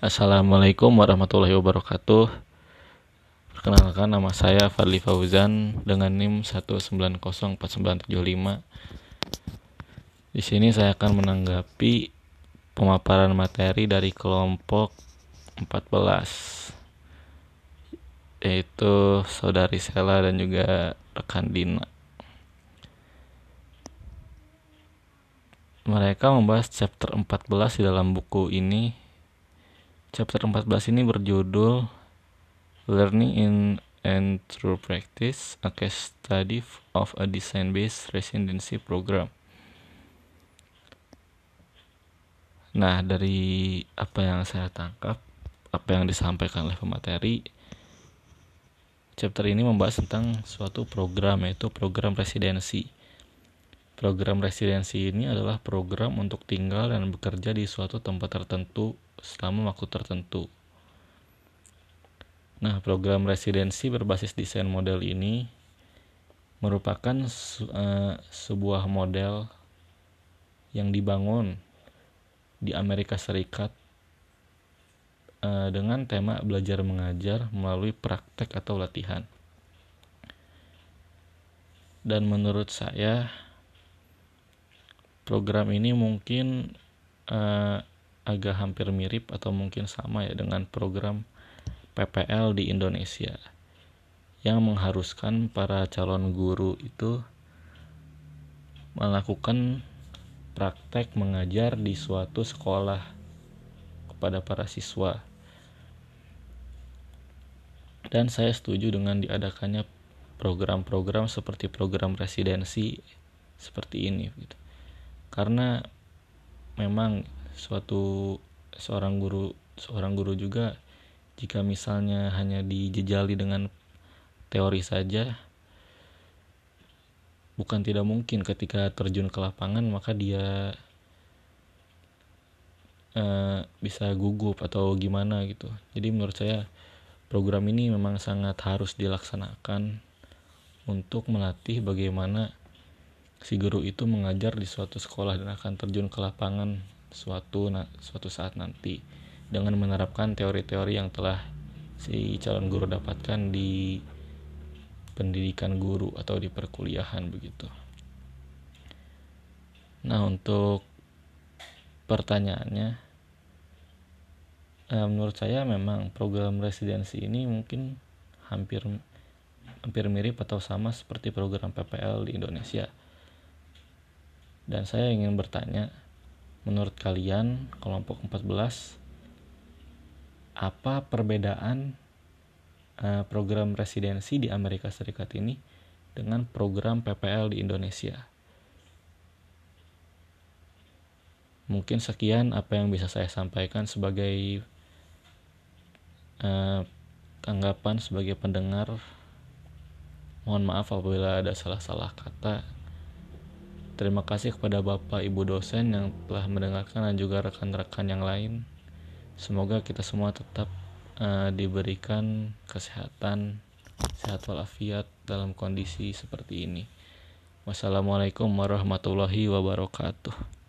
Assalamualaikum warahmatullahi wabarakatuh. Perkenalkan nama saya Fadli Fauzan dengan NIM 1904975. Di sini saya akan menanggapi pemaparan materi dari kelompok 14 yaitu saudari Sela dan juga rekan Dina. Mereka membahas chapter 14 di dalam buku ini Chapter 14 ini berjudul Learning in and Through Practice, a case study of a design-based residency program. Nah, dari apa yang saya tangkap, apa yang disampaikan oleh pemateri, chapter ini membahas tentang suatu program, yaitu program residensi. Program residensi ini adalah program untuk tinggal dan bekerja di suatu tempat tertentu selama waktu tertentu. Nah, program residensi berbasis desain model ini merupakan uh, sebuah model yang dibangun di Amerika Serikat uh, dengan tema belajar mengajar melalui praktek atau latihan. Dan menurut saya program ini mungkin uh, agak hampir mirip atau mungkin sama ya dengan program PPL di Indonesia yang mengharuskan para calon guru itu melakukan praktek mengajar di suatu sekolah kepada para siswa. Dan saya setuju dengan diadakannya program-program seperti program residensi seperti ini gitu. Karena memang suatu seorang guru seorang guru juga jika misalnya hanya dijejali dengan teori saja bukan tidak mungkin ketika terjun ke lapangan maka dia uh, bisa gugup atau gimana gitu. Jadi menurut saya program ini memang sangat harus dilaksanakan untuk melatih bagaimana si guru itu mengajar di suatu sekolah dan akan terjun ke lapangan suatu suatu saat nanti dengan menerapkan teori-teori yang telah si calon guru dapatkan di pendidikan guru atau di perkuliahan begitu. Nah untuk pertanyaannya, eh, menurut saya memang program residensi ini mungkin hampir hampir mirip atau sama seperti program PPL di Indonesia. Dan saya ingin bertanya, menurut kalian kelompok 14 apa perbedaan uh, program residensi di Amerika Serikat ini dengan program PPL di Indonesia? Mungkin sekian apa yang bisa saya sampaikan sebagai uh, tanggapan sebagai pendengar. Mohon maaf apabila ada salah-salah kata Terima kasih kepada Bapak Ibu dosen yang telah mendengarkan dan juga rekan-rekan yang lain. Semoga kita semua tetap uh, diberikan kesehatan, sehat walafiat dalam kondisi seperti ini. Wassalamualaikum warahmatullahi wabarakatuh.